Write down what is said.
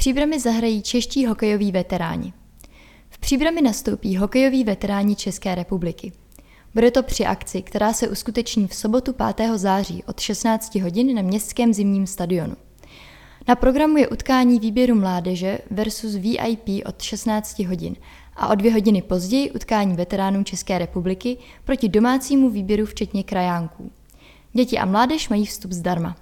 Příbrami zahrají čeští hokejoví veteráni. V Příbrami nastoupí hokejoví veteráni České republiky. Bude to při akci, která se uskuteční v sobotu 5. září od 16 hodin na městském zimním stadionu. Na programu je utkání výběru mládeže versus VIP od 16 hodin a o dvě hodiny později utkání veteránů České republiky proti domácímu výběru včetně krajánků. Děti a mládež mají vstup zdarma.